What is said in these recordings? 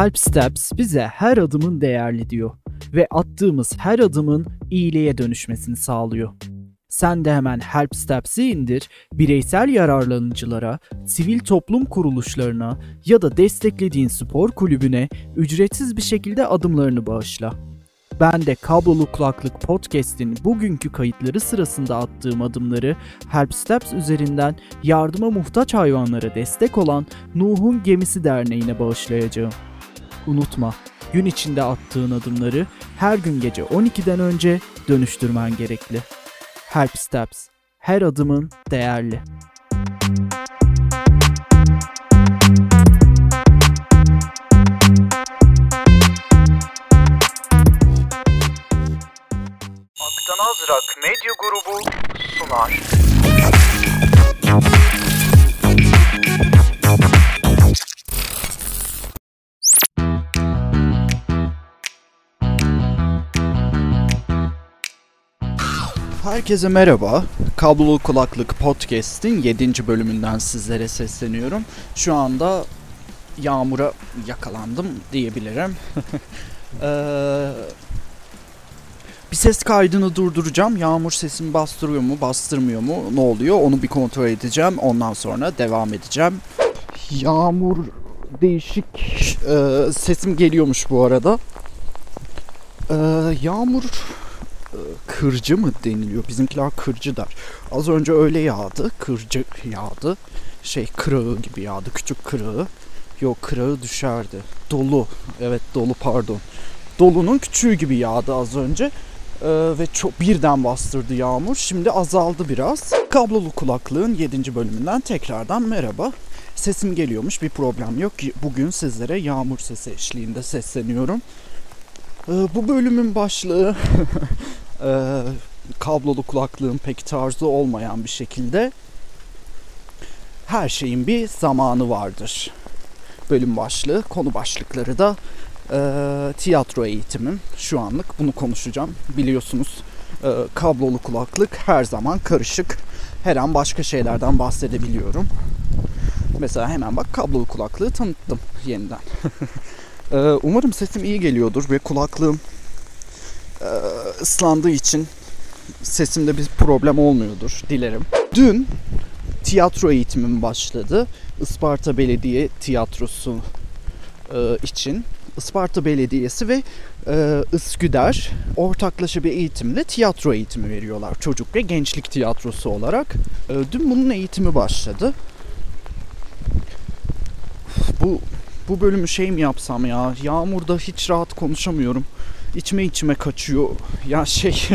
Help Steps bize her adımın değerli diyor ve attığımız her adımın iyiliğe dönüşmesini sağlıyor. Sen de hemen Help Steps'i indir, bireysel yararlanıcılara, sivil toplum kuruluşlarına ya da desteklediğin spor kulübüne ücretsiz bir şekilde adımlarını bağışla. Ben de Kablolu Kulaklık Podcast'in bugünkü kayıtları sırasında attığım adımları Help Steps üzerinden yardıma muhtaç hayvanlara destek olan Nuh'un Gemisi Derneği'ne bağışlayacağım. Unutma, gün içinde attığın adımları her gün gece 12'den önce dönüştürmen gerekli. Help Steps. Her adımın değerli. Aktan Azrak Medya Grubu sunar. Herkese merhaba. Kablolu Kulaklık Podcast'in 7. bölümünden sizlere sesleniyorum. Şu anda yağmura yakalandım diyebilirim. Ee, bir ses kaydını durduracağım. Yağmur sesimi bastırıyor mu, bastırmıyor mu, ne oluyor onu bir kontrol edeceğim. Ondan sonra devam edeceğim. Yağmur değişik e, sesim geliyormuş bu arada. Ee, yağmur kırcı mı deniliyor? Bizimkiler kırcı der. Az önce öyle yağdı. Kırcı yağdı. Şey kırağı gibi yağdı. Küçük kırağı. Yok kırağı düşerdi. Dolu. Evet dolu pardon. Dolunun küçüğü gibi yağdı az önce. Ee, ve çok birden bastırdı yağmur. Şimdi azaldı biraz. Kablolu kulaklığın 7. bölümünden tekrardan merhaba. Sesim geliyormuş bir problem yok. Bugün sizlere yağmur sesi eşliğinde sesleniyorum. Ee, bu bölümün başlığı e, kablolu kulaklığın pek tarzı olmayan bir şekilde her şeyin bir zamanı vardır. Bölüm başlığı, konu başlıkları da e, tiyatro eğitimim. Şu anlık bunu konuşacağım. Biliyorsunuz e, kablolu kulaklık her zaman karışık. Her an başka şeylerden bahsedebiliyorum. Mesela hemen bak kablolu kulaklığı tanıttım yeniden. Ee, umarım sesim iyi geliyordur ve kulaklığım e, ıslandığı için sesimde bir problem olmuyordur dilerim. Dün tiyatro eğitimim başladı. Isparta Belediye Tiyatrosu e, için. Isparta Belediyesi ve e, Isküder ortaklaşa bir eğitimle tiyatro eğitimi veriyorlar. Çocuk ve gençlik tiyatrosu olarak. dün bunun eğitimi başladı. Bu bu bölümü şey mi yapsam ya? Yağmurda hiç rahat konuşamıyorum. İçime içime kaçıyor. Ya şey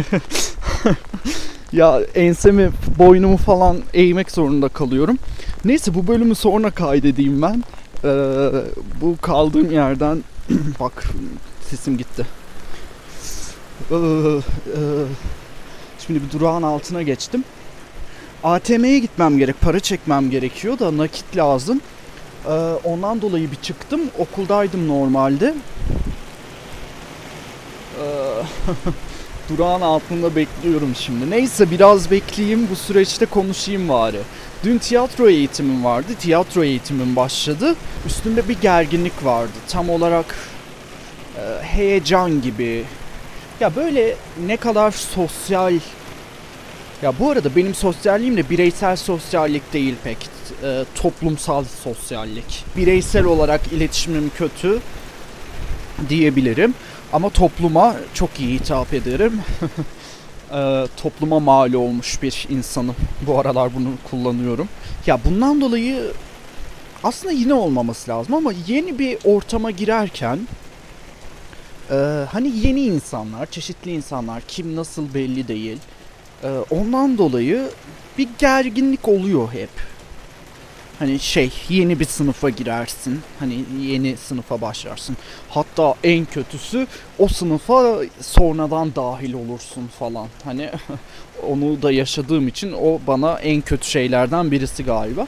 ya ensemi, boynumu falan eğmek zorunda kalıyorum. Neyse bu bölümü sonra kaydedeyim ben. Ee, bu kaldığım yerden bak sesim gitti. Ee, e, şimdi bir durağın altına geçtim. ATM'ye gitmem gerek, para çekmem gerekiyor da nakit lazım. Ee, ondan dolayı bir çıktım. Okuldaydım normalde. Ee, durağın altında bekliyorum şimdi. Neyse biraz bekleyeyim bu süreçte konuşayım bari. Dün tiyatro eğitimim vardı. Tiyatro eğitimim başladı. Üstümde bir gerginlik vardı. Tam olarak e, heyecan gibi. Ya böyle ne kadar sosyal ya bu arada benim sosyalliğim de bireysel sosyallik değil pek. E, toplumsal sosyallik. Bireysel olarak iletişimim kötü diyebilirim. Ama topluma çok iyi hitap ederim. e, topluma mal olmuş bir insanım. Bu aralar bunu kullanıyorum. Ya bundan dolayı aslında yine olmaması lazım ama yeni bir ortama girerken e, hani yeni insanlar, çeşitli insanlar kim nasıl belli değil ee, ondan dolayı bir gerginlik oluyor hep. Hani şey yeni bir sınıfa girersin. Hani yeni sınıfa başlarsın. Hatta en kötüsü o sınıfa sonradan dahil olursun falan. Hani onu da yaşadığım için o bana en kötü şeylerden birisi galiba.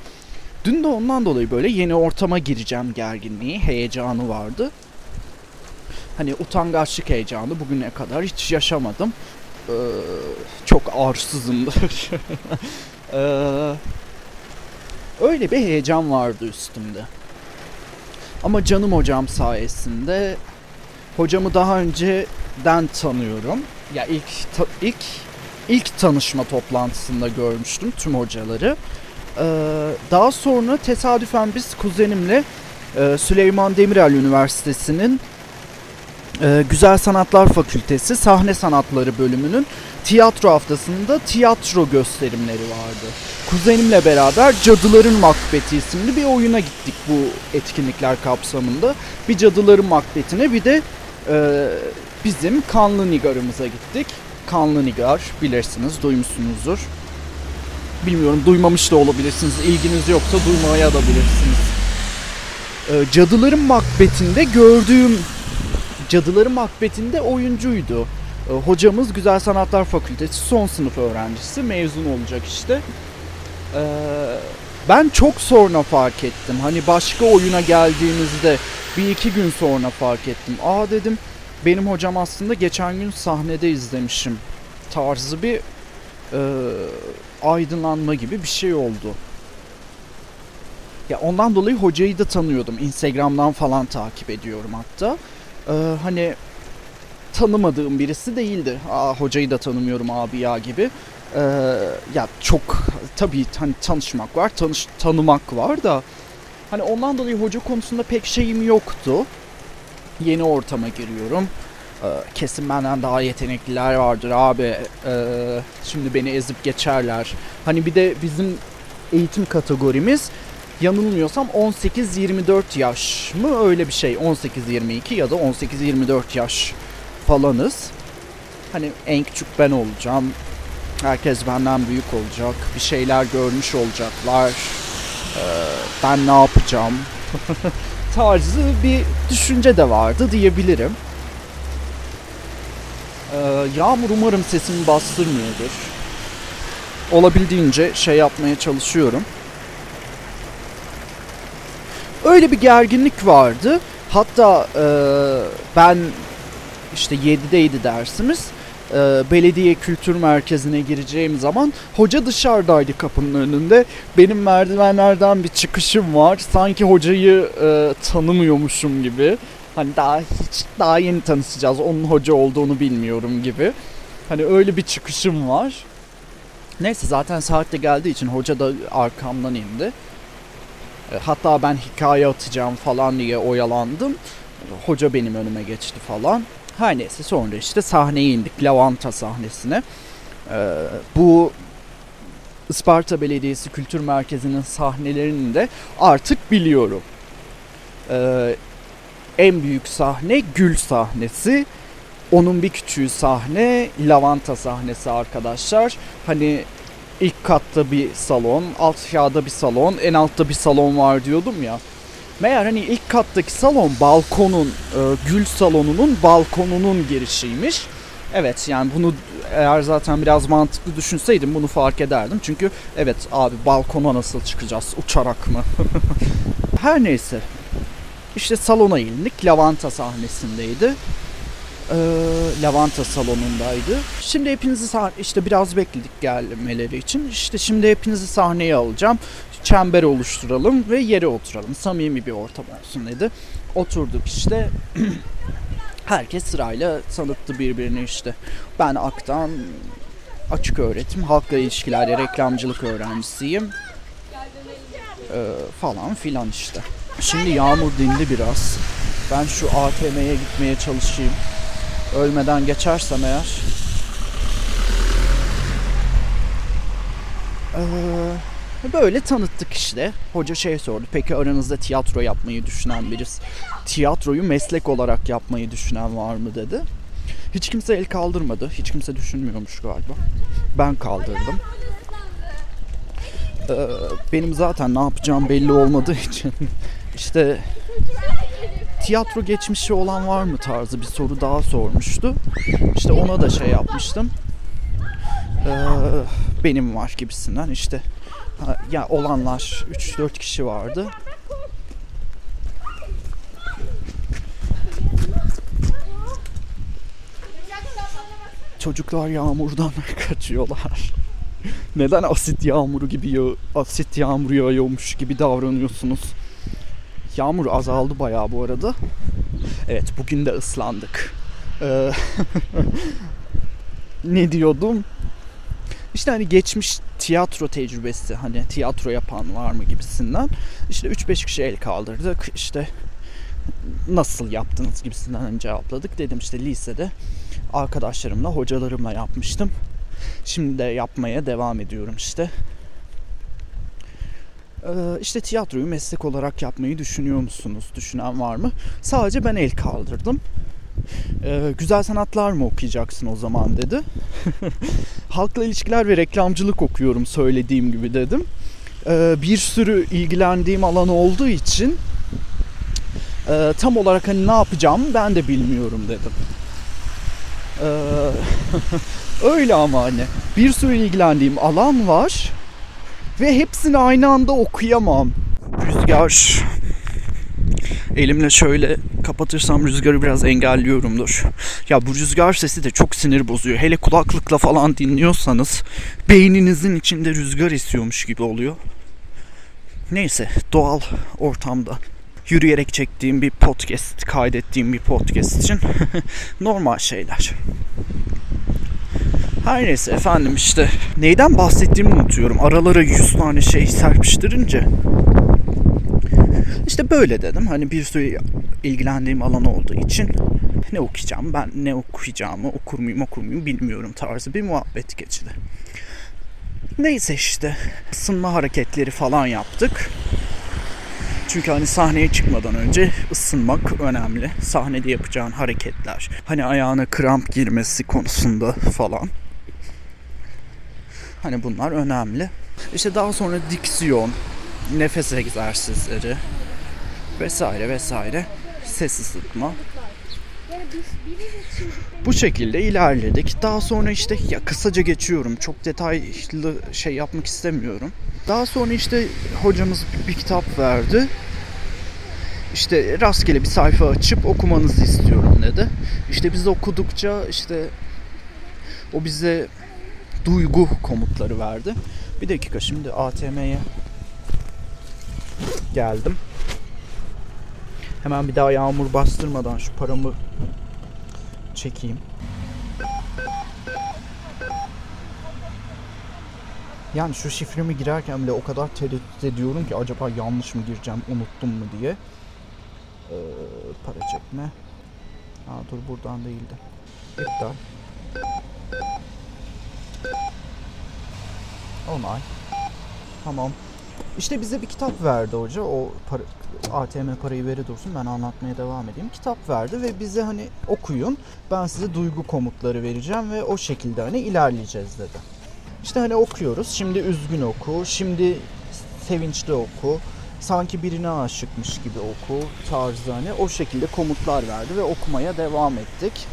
Dün de ondan dolayı böyle yeni ortama gireceğim gerginliği, heyecanı vardı. Hani utangaçlık heyecanı bugüne kadar hiç yaşamadım. Ee, çok arsızımdır. ee, öyle bir heyecan vardı üstümde. Ama canım hocam sayesinde hocamı daha önceden tanıyorum. Ya ilk ta- ilk ilk tanışma toplantısında görmüştüm tüm hocaları. Ee, daha sonra tesadüfen biz kuzenimle e, Süleyman Demirel Üniversitesi'nin e, Güzel Sanatlar Fakültesi Sahne Sanatları bölümünün tiyatro haftasında tiyatro gösterimleri vardı. Kuzenimle beraber Cadıların Makbeti isimli bir oyuna gittik bu etkinlikler kapsamında. Bir Cadıların Makbeti'ne bir de e, bizim Kanlı Nigar'ımıza gittik. Kanlı Nigar bilirsiniz, duymuşsunuzdur. Bilmiyorum duymamış da olabilirsiniz. İlginiz yoksa duymaya da bilirsiniz. E, Cadıların Makbeti'nde gördüğüm Cadıların Makbeti'nde oyuncuydu. E, hocamız Güzel Sanatlar Fakültesi son sınıf öğrencisi. Mezun olacak işte. E, ben çok sonra fark ettim. Hani başka oyuna geldiğimizde bir iki gün sonra fark ettim. Aa dedim benim hocam aslında geçen gün sahnede izlemişim tarzı bir e, aydınlanma gibi bir şey oldu. Ya ondan dolayı hocayı da tanıyordum. Instagram'dan falan takip ediyorum hatta. Ee, hani tanımadığım birisi değildi. Aa hocayı da tanımıyorum abi ya gibi. Ee, ya çok tabii hani tanışmak var, tanış tanımak var da hani ondan dolayı hoca konusunda pek şeyim yoktu. Yeni ortama giriyorum. Ee, kesin benden daha yetenekliler vardır abi. Ee, şimdi beni ezip geçerler. Hani bir de bizim eğitim kategorimiz yanılmıyorsam 18-24 yaş mı öyle bir şey. 18-22 ya da 18-24 yaş falanız. Hani en küçük ben olacağım. Herkes benden büyük olacak. Bir şeyler görmüş olacaklar. Ee, ben ne yapacağım? tarzı bir düşünce de vardı diyebilirim. Ee, yağmur umarım sesimi bastırmıyordur. Olabildiğince şey yapmaya çalışıyorum. Öyle bir gerginlik vardı. Hatta e, ben işte 7'deydi dersimiz. E, belediye kültür merkezine gireceğim zaman hoca dışarıdaydı kapının önünde. Benim merdivenlerden bir çıkışım var. Sanki hocayı e, tanımıyormuşum gibi. Hani daha hiç daha yeni tanışacağız. Onun hoca olduğunu bilmiyorum gibi. Hani öyle bir çıkışım var. Neyse zaten saat de geldiği için hoca da arkamdan indi. E, Hatta ben hikaye atacağım falan diye oyalandım. Hoca benim önüme geçti falan. Her neyse sonra işte sahneye indik. Lavanta sahnesine. Ee, bu Isparta Belediyesi Kültür Merkezi'nin sahnelerini de artık biliyorum. Ee, en büyük sahne Gül sahnesi. Onun bir küçüğü sahne Lavanta sahnesi arkadaşlar. Hani ilk katta bir salon, alt aşağıda bir salon, en altta bir salon var diyordum ya. Meğer hani ilk kattaki salon balkonun, e, gül salonunun balkonunun girişiymiş. Evet yani bunu eğer zaten biraz mantıklı düşünseydim bunu fark ederdim. Çünkü evet abi balkona nasıl çıkacağız uçarak mı? Her neyse. İşte salona indik. Lavanta sahnesindeydi. Ee, lavanta salonundaydı. Şimdi hepinizi işte biraz bekledik gelmeleri için. İşte şimdi hepinizi sahneye alacağım. Çember oluşturalım ve yere oturalım. Samimi bir ortam olsun dedi. Oturduk işte. Herkes sırayla tanıttı birbirini işte. Ben Ak'tan açık öğretim, halkla ilişkiler, reklamcılık öğrencisiyim. Ee, falan filan işte. Şimdi yağmur dindi biraz. Ben şu ATM'ye gitmeye çalışayım. Ölmeden geçersem eğer. Ee, böyle tanıttık işte. Hoca şey sordu. Peki aranızda tiyatro yapmayı düşünen birisi, tiyatroyu meslek olarak yapmayı düşünen var mı dedi. Hiç kimse el kaldırmadı. Hiç kimse düşünmüyormuş galiba. Ben kaldırdım. Ee, benim zaten ne yapacağım belli olmadığı için işte tiyatro geçmişi olan var mı tarzı bir soru daha sormuştu. İşte ona da şey yapmıştım. Ee, benim var gibisinden işte. Ya olanlar 3-4 kişi vardı. Çocuklar yağmurdan kaçıyorlar. Neden asit yağmuru gibi asit yağmuru yağıyormuş gibi davranıyorsunuz? Yağmur azaldı bayağı bu arada. Evet bugün de ıslandık. Ee, ne diyordum? İşte hani geçmiş tiyatro tecrübesi hani tiyatro yapan var mı gibisinden. İşte 3-5 kişi el kaldırdık. İşte nasıl yaptınız gibisinden hani cevapladık. Dedim işte lisede arkadaşlarımla, hocalarımla yapmıştım. Şimdi de yapmaya devam ediyorum işte. Ee, işte tiyatroyu meslek olarak yapmayı düşünüyor musunuz? Düşünen var mı? Sadece ben el kaldırdım. Ee, güzel sanatlar mı okuyacaksın o zaman dedi. Halkla ilişkiler ve reklamcılık okuyorum söylediğim gibi dedim. Ee, bir sürü ilgilendiğim alan olduğu için e, tam olarak hani ne yapacağımı ben de bilmiyorum dedim. Ee, öyle ama hani bir sürü ilgilendiğim alan var ve hepsini aynı anda okuyamam. Rüzgar elimle şöyle kapatırsam rüzgarı biraz engelliyorumdur. Ya bu rüzgar sesi de çok sinir bozuyor. Hele kulaklıkla falan dinliyorsanız beyninizin içinde rüzgar esiyormuş gibi oluyor. Neyse doğal ortamda yürüyerek çektiğim bir podcast, kaydettiğim bir podcast için normal şeyler. Her neyse efendim işte neyden bahsettiğimi unutuyorum. Aralara 100 tane şey serpiştirince işte böyle dedim. Hani bir sürü ilgilendiğim alan olduğu için ne okuyacağım ben ne okuyacağımı okur muyum okur muyum bilmiyorum tarzı bir muhabbet geçti. Neyse işte ısınma hareketleri falan yaptık. Çünkü hani sahneye çıkmadan önce ısınmak önemli. Sahnede yapacağın hareketler. Hani ayağına kramp girmesi konusunda falan. Hani bunlar önemli. İşte daha sonra diksiyon, nefes egzersizleri vesaire vesaire ses ısıtma. Bu şekilde ilerledik. Daha sonra işte ya kısaca geçiyorum. Çok detaylı şey yapmak istemiyorum. Daha sonra işte hocamız bir kitap verdi. İşte rastgele bir sayfa açıp okumanızı istiyorum dedi. İşte biz okudukça işte o bize duygu komutları verdi. Bir dakika şimdi ATM'ye geldim. Hemen bir daha yağmur bastırmadan şu paramı çekeyim. Yani şu şifremi girerken bile o kadar tereddüt ediyorum ki acaba yanlış mı gireceğim, unuttum mu diye. Ee, para çekme. Ha dur buradan değildi. İptal. Onay. Tamam. İşte bize bir kitap verdi hoca. O para, ATM parayı veri dursun ben anlatmaya devam edeyim. Kitap verdi ve bize hani okuyun. Ben size duygu komutları vereceğim ve o şekilde hani ilerleyeceğiz dedi. İşte hani okuyoruz. Şimdi üzgün oku. Şimdi sevinçli oku. Sanki birine aşıkmış gibi oku tarzı hani o şekilde komutlar verdi ve okumaya devam ettik.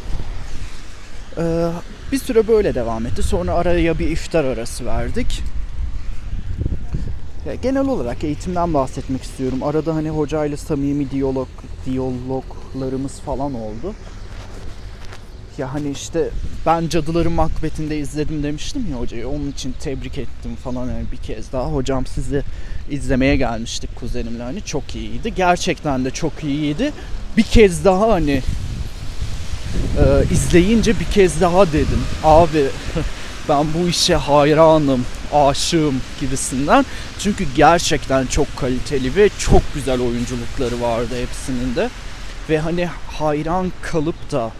Ee, bir süre böyle devam etti. Sonra araya bir iftar arası verdik. Ya genel olarak eğitimden bahsetmek istiyorum. Arada hani hocayla samimi diyalog diyaloglarımız falan oldu. Ya hani işte ben Cadıların Makbeti'nde izledim demiştim ya hocayı. Onun için tebrik ettim falan yani bir kez daha. Hocam sizi izlemeye gelmiştik kuzenimle hani çok iyiydi. Gerçekten de çok iyiydi. Bir kez daha hani e, izleyince bir kez daha dedim. Abi ben bu işe hayranım, aşığım gibisinden. Çünkü gerçekten çok kaliteli ve çok güzel oyunculukları vardı hepsinin de. Ve hani hayran kalıp da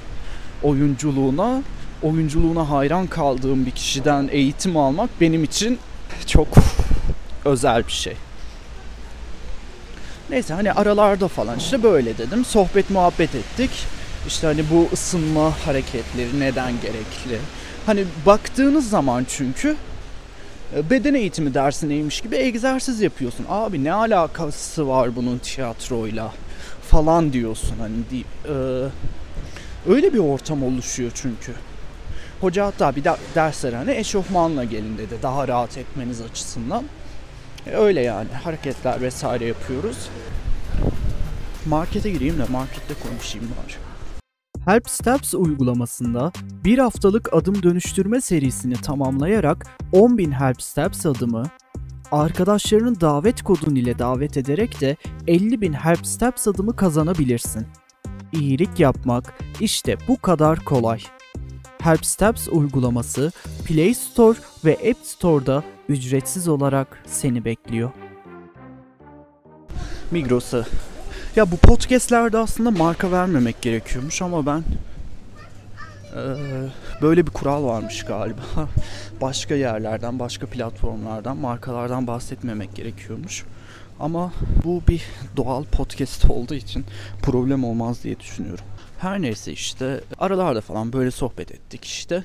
oyunculuğuna, oyunculuğuna hayran kaldığım bir kişiden eğitim almak benim için çok özel bir şey. Neyse hani aralarda falan işte böyle dedim. Sohbet muhabbet ettik. İşte hani bu ısınma hareketleri neden gerekli? Hani baktığınız zaman çünkü e, beden eğitimi dersineymiş gibi egzersiz yapıyorsun. Abi ne alakası var bunun tiyatroyla falan diyorsun hani e, öyle bir ortam oluşuyor çünkü. Hoca hatta bir de derslere hani eşofmanla gelin dedi daha rahat etmeniz açısından. E, öyle yani hareketler vesaire yapıyoruz. Markete gireyim de markette konuşayım bari. Help Steps uygulamasında bir haftalık adım dönüştürme serisini tamamlayarak 10.000 Help Steps adımı, Arkadaşlarının davet kodun ile davet ederek de 50.000 Help Steps adımı kazanabilirsin. İyilik yapmak işte bu kadar kolay. Help Steps uygulaması Play Store ve App Store'da ücretsiz olarak seni bekliyor. Migros'a. Ya bu podcastlerde aslında marka vermemek gerekiyormuş ama ben böyle bir kural varmış galiba. Başka yerlerden, başka platformlardan, markalardan bahsetmemek gerekiyormuş. Ama bu bir doğal podcast olduğu için problem olmaz diye düşünüyorum. Her neyse işte aralarda falan böyle sohbet ettik işte.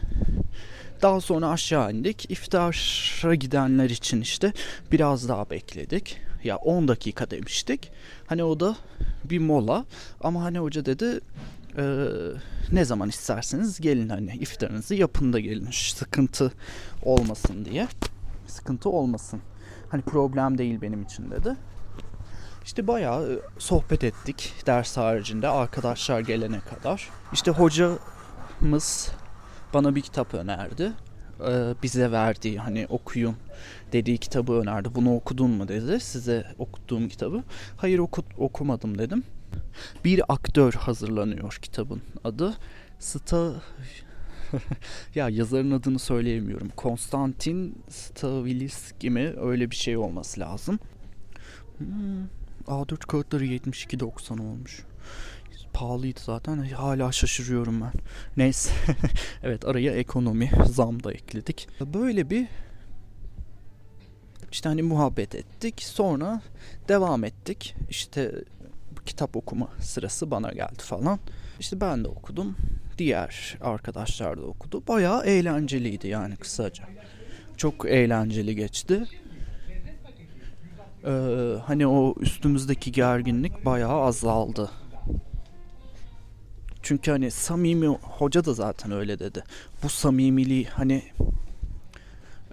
Daha sonra aşağı indik. İftara gidenler için işte biraz daha bekledik. Ya 10 dakika demiştik. Hani o da bir mola. Ama hani hoca dedi "Ee, ne zaman isterseniz gelin hani iftarınızı yapın da gelin. Sıkıntı olmasın diye. Sıkıntı olmasın. Hani problem değil benim için dedi. İşte bayağı e, sohbet ettik ders haricinde arkadaşlar gelene kadar. İşte hocamız bana bir kitap önerdi. Ee, bize verdiği hani okuyun dediği kitabı önerdi. Bunu okudun mu dedi. Size okuttuğum kitabı. Hayır oku, okumadım dedim. Bir aktör hazırlanıyor kitabın adı. Sta ya yazarın adını söyleyemiyorum. Konstantin Stavilis mi öyle bir şey olması lazım. Hmm, A4 kağıtları 72.90 olmuş. Pahalıydı zaten. Hala şaşırıyorum ben. Neyse. evet araya ekonomi zam da ekledik. Böyle bir işte hani muhabbet ettik. Sonra devam ettik. İşte kitap okuma sırası bana geldi falan. İşte ben de okudum. Diğer arkadaşlar da okudu. Bayağı eğlenceliydi yani kısaca. Çok eğlenceli geçti. Ee, hani o üstümüzdeki gerginlik bayağı azaldı. Çünkü hani samimi hoca da zaten öyle dedi. Bu samimiliği hani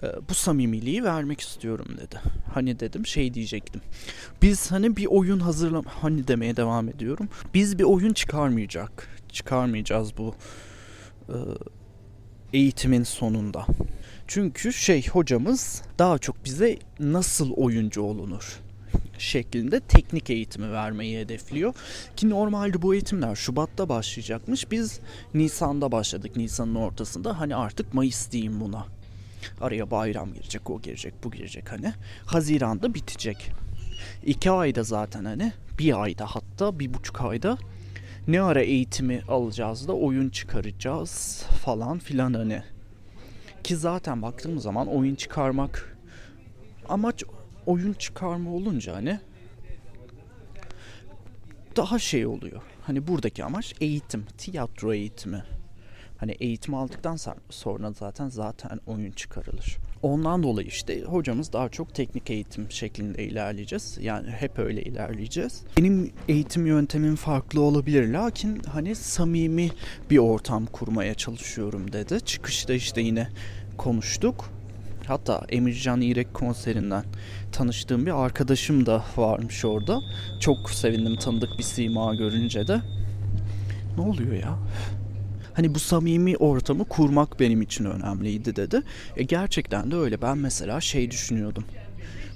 e, bu samimiliği vermek istiyorum dedi. Hani dedim şey diyecektim. Biz hani bir oyun hazırlam hani demeye devam ediyorum. Biz bir oyun çıkarmayacak. Çıkarmayacağız bu e, eğitimin sonunda. Çünkü şey hocamız daha çok bize nasıl oyuncu olunur şeklinde teknik eğitimi vermeyi hedefliyor. Ki normalde bu eğitimler Şubat'ta başlayacakmış. Biz Nisan'da başladık. Nisan'ın ortasında. Hani artık Mayıs diyeyim buna. Araya bayram girecek, o girecek, bu girecek hani. Haziran'da bitecek. İki ayda zaten hani. Bir ayda hatta bir buçuk ayda ne ara eğitimi alacağız da oyun çıkaracağız falan filan hani. Ki zaten baktığımız zaman oyun çıkarmak amaç oyun çıkarma olunca hani daha şey oluyor. Hani buradaki amaç eğitim, tiyatro eğitimi. Hani eğitim aldıktan sonra zaten zaten oyun çıkarılır. Ondan dolayı işte hocamız daha çok teknik eğitim şeklinde ilerleyeceğiz. Yani hep öyle ilerleyeceğiz. Benim eğitim yöntemim farklı olabilir lakin hani samimi bir ortam kurmaya çalışıyorum dedi. Çıkışta işte yine konuştuk. Hatta Emircan İrek konserinden tanıştığım bir arkadaşım da varmış orada. Çok sevindim tanıdık bir sima görünce de. Ne oluyor ya? Hani bu samimi ortamı kurmak benim için önemliydi dedi. E gerçekten de öyle. Ben mesela şey düşünüyordum.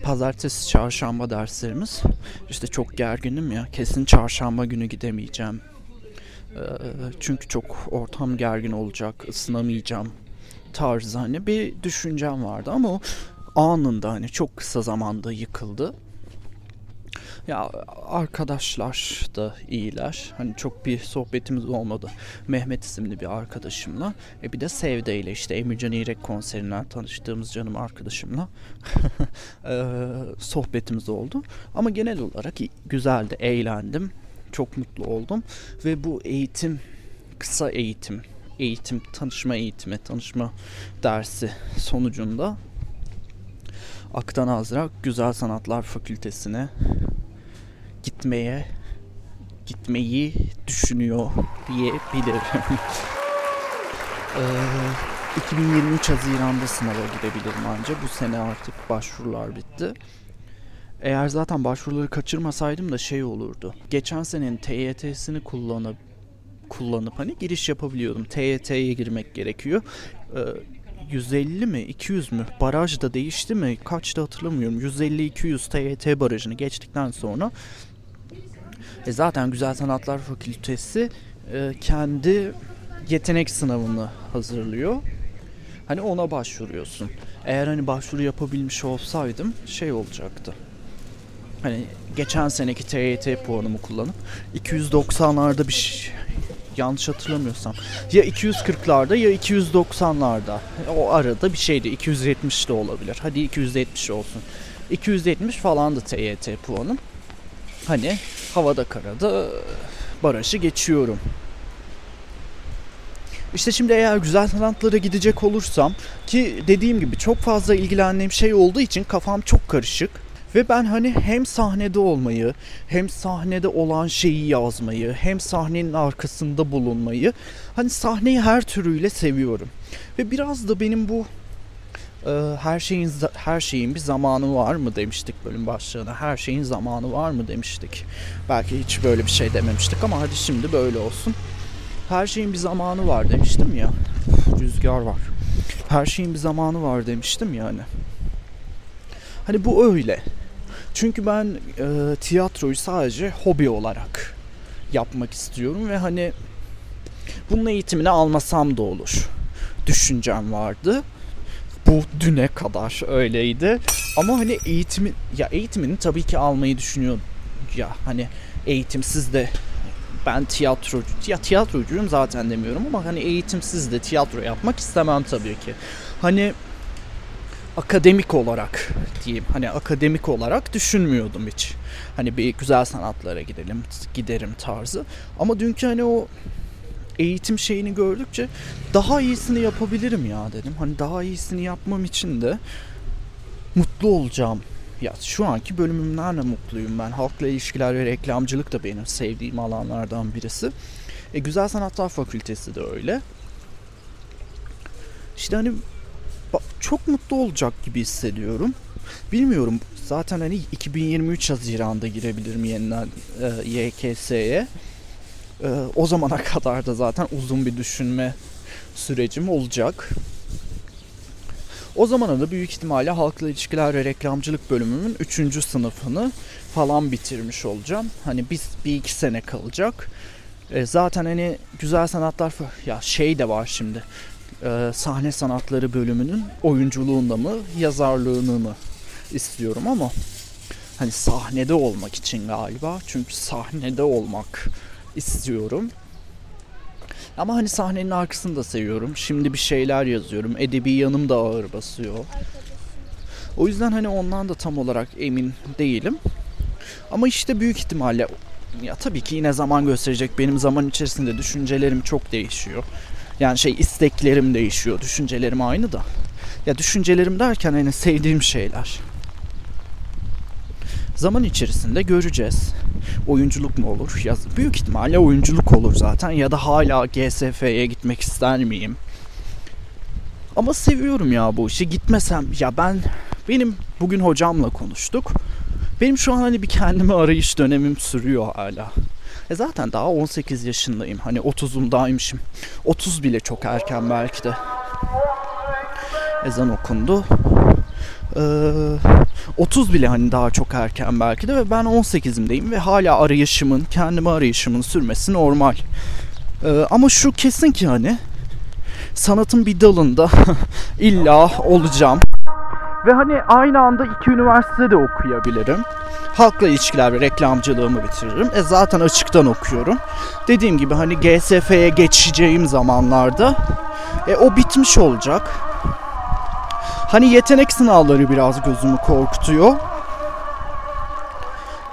Pazartesi, çarşamba derslerimiz. İşte çok gerginim ya. Kesin çarşamba günü gidemeyeceğim. Ee, çünkü çok ortam gergin olacak. ısınamayacağım tarzı hani bir düşüncem vardı ama o anında hani çok kısa zamanda yıkıldı. Ya arkadaşlar da iyiler. Hani çok bir sohbetimiz olmadı. Mehmet isimli bir arkadaşımla. E bir de Sevde ile işte Emircan İrek konserinden tanıştığımız canım arkadaşımla e, sohbetimiz oldu. Ama genel olarak güzeldi, eğlendim. Çok mutlu oldum. Ve bu eğitim, kısa eğitim, eğitim, tanışma eğitimi, tanışma dersi sonucunda Aktan Azra Güzel Sanatlar Fakültesine gitmeye gitmeyi düşünüyor diyebilirim. ee, 2023 Haziran'da sınava gidebilirim anca. Bu sene artık başvurular bitti. Eğer zaten başvuruları kaçırmasaydım da şey olurdu. Geçen senenin TYT'sini kullanıp kullanıp hani giriş yapabiliyordum. TYT'ye girmek gerekiyor. Ee, 150 mi 200 mü baraj da değişti mi kaçta hatırlamıyorum 150-200 TYT barajını geçtikten sonra e zaten Güzel Sanatlar Fakültesi e, kendi yetenek sınavını hazırlıyor. Hani ona başvuruyorsun. Eğer hani başvuru yapabilmiş olsaydım şey olacaktı. Hani geçen seneki TYT puanımı kullanıp 290'larda bir yanlış hatırlamıyorsam. Ya 240'larda ya 290'larda o arada bir şeydi 270 de olabilir. Hadi 270 olsun. 270 falandı TYT puanım. Hani havada karada barajı geçiyorum. İşte şimdi eğer güzel sanatlara gidecek olursam ki dediğim gibi çok fazla ilgilendiğim şey olduğu için kafam çok karışık ve ben hani hem sahnede olmayı, hem sahnede olan şeyi yazmayı, hem sahnenin arkasında bulunmayı, hani sahneyi her türüyle seviyorum. Ve biraz da benim bu e, her şeyin her şeyin bir zamanı var mı demiştik bölüm başlığına. Her şeyin zamanı var mı demiştik. Belki hiç böyle bir şey dememiştik ama hadi şimdi böyle olsun. Her şeyin bir zamanı var demiştim ya. Rüzgar var. Her şeyin bir zamanı var demiştim yani. Hani bu öyle. Çünkü ben e, tiyatroyu sadece hobi olarak yapmak istiyorum ve hani bunun eğitimini almasam da olur. Düşüncem vardı. Bu düne kadar öyleydi. Ama hani eğitimi ya eğitimini tabii ki almayı düşünüyorum. Ya hani eğitimsiz de ben tiyatro ya tiyatrocuyum zaten demiyorum ama hani eğitimsiz de tiyatro yapmak istemem tabii ki. Hani akademik olarak diyeyim hani akademik olarak düşünmüyordum hiç. Hani bir güzel sanatlara gidelim giderim tarzı. Ama dünkü hani o eğitim şeyini gördükçe daha iyisini yapabilirim ya dedim. Hani daha iyisini yapmam için de mutlu olacağım. Ya şu anki bölümümden de mutluyum ben. Halkla ilişkiler ve reklamcılık da benim sevdiğim alanlardan birisi. E, Güzel Sanatlar Fakültesi de öyle. İşte hani çok mutlu olacak gibi hissediyorum. Bilmiyorum zaten hani 2023 Haziran'da girebilirim yeniden e, YKS'ye. E, o zamana kadar da zaten uzun bir düşünme sürecim olacak. O zamana da büyük ihtimalle halkla ilişkiler ve reklamcılık bölümümün 3. sınıfını falan bitirmiş olacağım. Hani biz bir iki sene kalacak. E, zaten hani güzel sanatlar ya şey de var şimdi e, sahne sanatları bölümünün oyunculuğunda mı yazarlığını mı istiyorum ama hani sahnede olmak için galiba çünkü sahnede olmak istiyorum. Ama hani sahnenin arkasını da seviyorum. Şimdi bir şeyler yazıyorum. Edebi yanım da ağır basıyor. O yüzden hani ondan da tam olarak emin değilim. Ama işte büyük ihtimalle ya tabii ki yine zaman gösterecek. Benim zaman içerisinde düşüncelerim çok değişiyor. Yani şey isteklerim değişiyor. Düşüncelerim aynı da. Ya düşüncelerim derken hani sevdiğim şeyler. Zaman içerisinde göreceğiz. Oyunculuk mu olur? Ya büyük ihtimalle oyunculuk olur zaten ya da hala GSF'ye gitmek ister miyim? Ama seviyorum ya bu işi. Gitmesem ya ben benim bugün hocamla konuştuk. Benim şu an hani bir kendimi arayış dönemim sürüyor hala. E zaten daha 18 yaşındayım. Hani 30'umdaymışım. 30 bile çok erken belki de. Ezan okundu. Ee, 30 bile hani daha çok erken belki de ve ben 18'imdeyim ve hala arayışımın, kendimi arayışımın sürmesi normal. Ee, ama şu kesin ki hani sanatın bir dalında illa olacağım. Ve hani aynı anda iki üniversitede okuyabilirim. Halkla ilişkiler ve reklamcılığımı bitiririm. E zaten açıktan okuyorum. Dediğim gibi hani GSF'ye geçeceğim zamanlarda e, o bitmiş olacak. Hani yetenek sınavları biraz gözümü korkutuyor.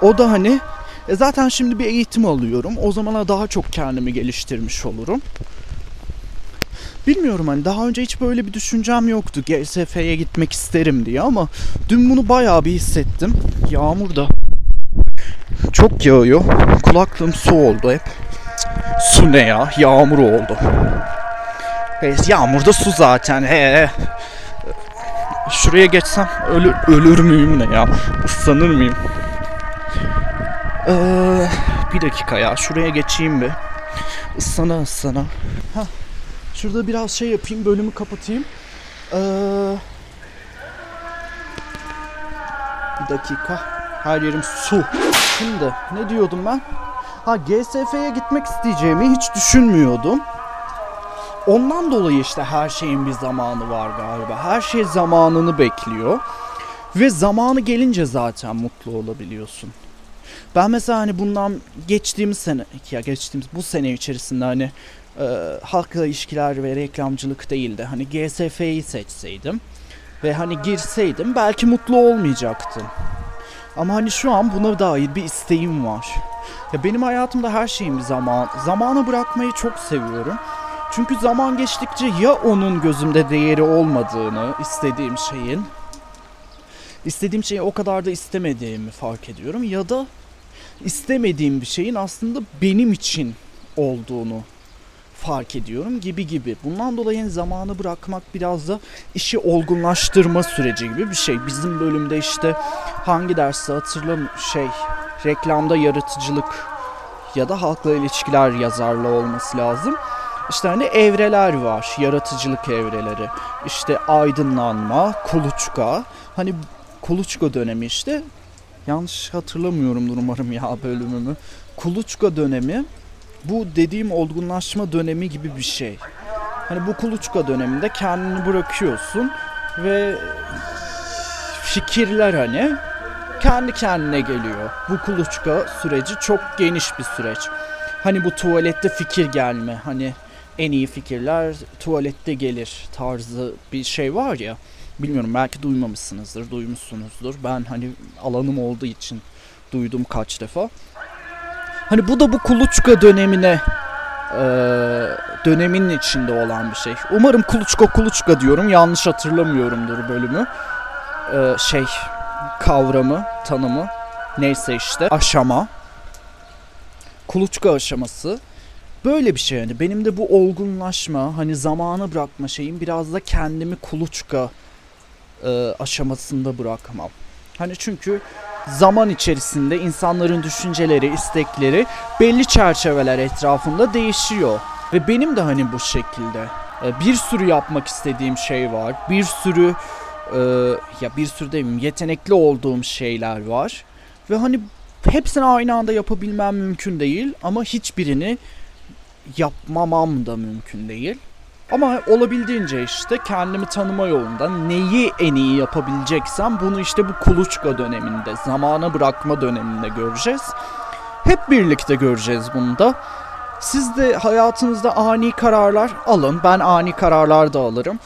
O da hani e zaten şimdi bir eğitim alıyorum. O zamana daha çok kendimi geliştirmiş olurum. Bilmiyorum hani daha önce hiç böyle bir düşüncem yoktu. GSF'ye gitmek isterim diye ama dün bunu bayağı bir hissettim. Yağmur da çok yağıyor. Kulaklığım su oldu hep. Su ne ya? Yağmur oldu. Yağmur da su zaten. He. Şuraya geçsem ölür, ölür müyüm ne ya? Islanır mıyım? Ee, bir dakika ya. Şuraya geçeyim bir. Islana ıslana. Hah. Şurada biraz şey yapayım, bölümü kapatayım. Ee, bir dakika. Her yerim su. Şimdi ne diyordum ben? Ha GSF'ye gitmek isteyeceğimi hiç düşünmüyordum. Ondan dolayı işte her şeyin bir zamanı var galiba. Her şey zamanını bekliyor. Ve zamanı gelince zaten mutlu olabiliyorsun. Ben mesela hani bundan geçtiğimiz sene ya geçtiğimiz bu sene içerisinde hani e, halkla ilişkiler ve reklamcılık değil de hani GSF'yi seçseydim ve hani girseydim belki mutlu olmayacaktım. Ama hani şu an buna dair bir isteğim var. Ya benim hayatımda her şeyin bir zaman. Zamana bırakmayı çok seviyorum. Çünkü zaman geçtikçe ya onun gözümde değeri olmadığını istediğim şeyin istediğim şeyi o kadar da istemediğimi fark ediyorum ya da istemediğim bir şeyin aslında benim için olduğunu fark ediyorum gibi gibi. Bundan dolayı zamanı bırakmak biraz da işi olgunlaştırma süreci gibi bir şey. Bizim bölümde işte hangi dersi hatırlam şey reklamda yaratıcılık ya da halkla ilişkiler yazarlığı olması lazım. İşte hani evreler var, yaratıcılık evreleri. İşte aydınlanma, kuluçka. Hani kuluçka dönemi işte. Yanlış hatırlamıyorumdur umarım ya bölümümü. Kuluçka dönemi bu dediğim olgunlaşma dönemi gibi bir şey. Hani bu kuluçka döneminde kendini bırakıyorsun ve fikirler hani kendi kendine geliyor. Bu kuluçka süreci çok geniş bir süreç. Hani bu tuvalette fikir gelme hani en iyi fikirler tuvalette gelir tarzı bir şey var ya. Bilmiyorum belki duymamışsınızdır, duymuşsunuzdur. Ben hani alanım olduğu için duydum kaç defa. Hani bu da bu kuluçka dönemine e, döneminin içinde olan bir şey. Umarım kuluçka kuluçka diyorum. Yanlış hatırlamıyorumdur bölümü. E, şey kavramı, tanımı neyse işte aşama. Kuluçka aşaması. Böyle bir şey yani. Benim de bu olgunlaşma, hani zamanı bırakma şeyim biraz da kendimi kuluçka e, aşamasında bırakmam. Hani çünkü zaman içerisinde insanların düşünceleri, istekleri belli çerçeveler etrafında değişiyor. Ve benim de hani bu şekilde e, bir sürü yapmak istediğim şey var. Bir sürü e, ya bir sürü demeyeyim yetenekli olduğum şeyler var. Ve hani hepsini aynı anda yapabilmem mümkün değil ama hiçbirini yapmamam da mümkün değil. Ama olabildiğince işte kendimi tanıma yolunda neyi en iyi yapabileceksem bunu işte bu kuluçka döneminde, zamana bırakma döneminde göreceğiz. Hep birlikte göreceğiz bunu da. Siz de hayatınızda ani kararlar alın. Ben ani kararlar da alırım.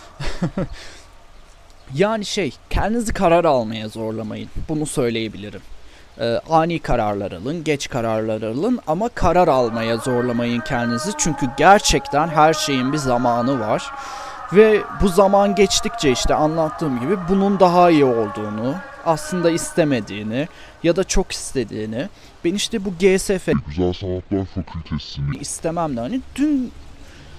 yani şey, kendinizi karar almaya zorlamayın. Bunu söyleyebilirim. Ee, ani kararlar alın, geç kararlar alın ama karar almaya zorlamayın kendinizi. Çünkü gerçekten her şeyin bir zamanı var. Ve bu zaman geçtikçe işte anlattığım gibi bunun daha iyi olduğunu, aslında istemediğini ya da çok istediğini. Ben işte bu GSF Güzel Sanatlar Fakültesini istemem de hani dün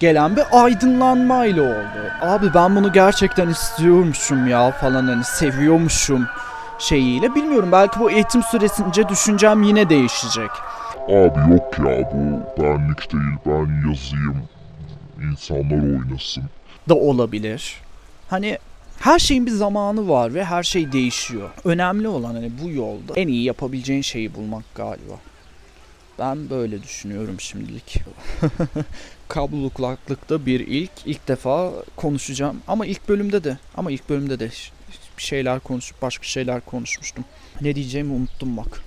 gelen bir aydınlanmayla oldu. Abi ben bunu gerçekten istiyormuşum ya falan hani seviyormuşum şeyiyle. Bilmiyorum belki bu eğitim süresince düşüncem yine değişecek. Abi yok ya bu benlik değil ben yazayım insanlar oynasın. Da olabilir. Hani her şeyin bir zamanı var ve her şey değişiyor. Önemli olan hani bu yolda en iyi yapabileceğin şeyi bulmak galiba. Ben böyle düşünüyorum şimdilik. Kablolu kulaklıkta bir ilk, ilk defa konuşacağım. Ama ilk bölümde de, ama ilk bölümde de bir şeyler konuşup başka şeyler konuşmuştum. Ne diyeceğimi unuttum bak.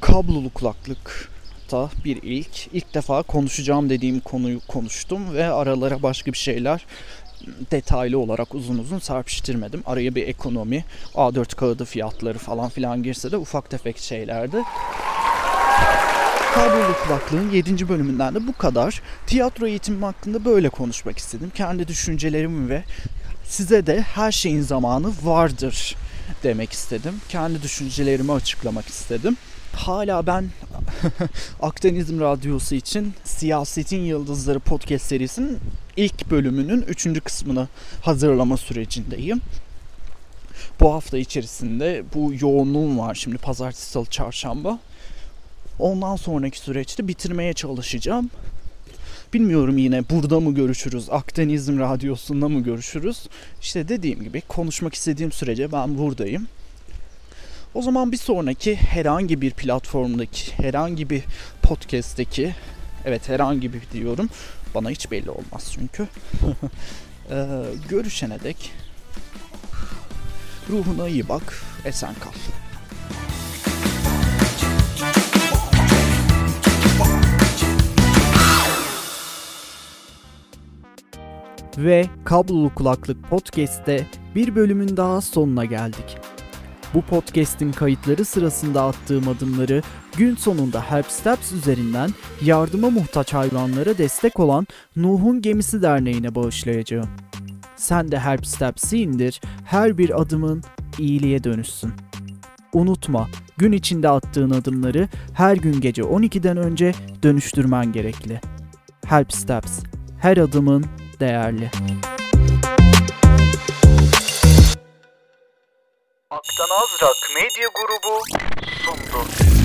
Kablolu kulaklıkta bir ilk, ilk defa konuşacağım dediğim konuyu konuştum ve aralara başka bir şeyler detaylı olarak uzun uzun serpiştirmedim. Araya bir ekonomi, A4 kağıdı fiyatları falan filan girse de ufak tefek şeylerdi. Kablolu kulaklığın 7. bölümünden de bu kadar. Tiyatro eğitimim hakkında böyle konuşmak istedim. Kendi düşüncelerimi ve size de her şeyin zamanı vardır demek istedim. Kendi düşüncelerimi açıklamak istedim. Hala ben Akdenizm Radyosu için Siyasetin Yıldızları podcast serisinin ilk bölümünün 3. kısmını hazırlama sürecindeyim. Bu hafta içerisinde bu yoğunluğum var. Şimdi pazartesi, salı, çarşamba. Ondan sonraki süreçte bitirmeye çalışacağım. Bilmiyorum yine burada mı görüşürüz, Akdenizm Radyosu'nda mı görüşürüz? İşte dediğim gibi konuşmak istediğim sürece ben buradayım. O zaman bir sonraki herhangi bir platformdaki, herhangi bir podcast'teki, evet herhangi bir diyorum, bana hiç belli olmaz çünkü. Ee, görüşene dek ruhuna iyi bak, esen kal. Ve Kablolu Kulaklık Podcast'te bir bölümün daha sonuna geldik. Bu podcast'in kayıtları sırasında attığım adımları gün sonunda Help Steps üzerinden yardıma muhtaç hayvanlara destek olan Nuh'un Gemisi Derneği'ne bağışlayacağım. Sen de Help Steps'i indir, her bir adımın iyiliğe dönüşsün. Unutma, gün içinde attığın adımları her gün gece 12'den önce dönüştürmen gerekli. Help Steps, her adımın değerli. Aktan Azrak Medya Grubu sundu.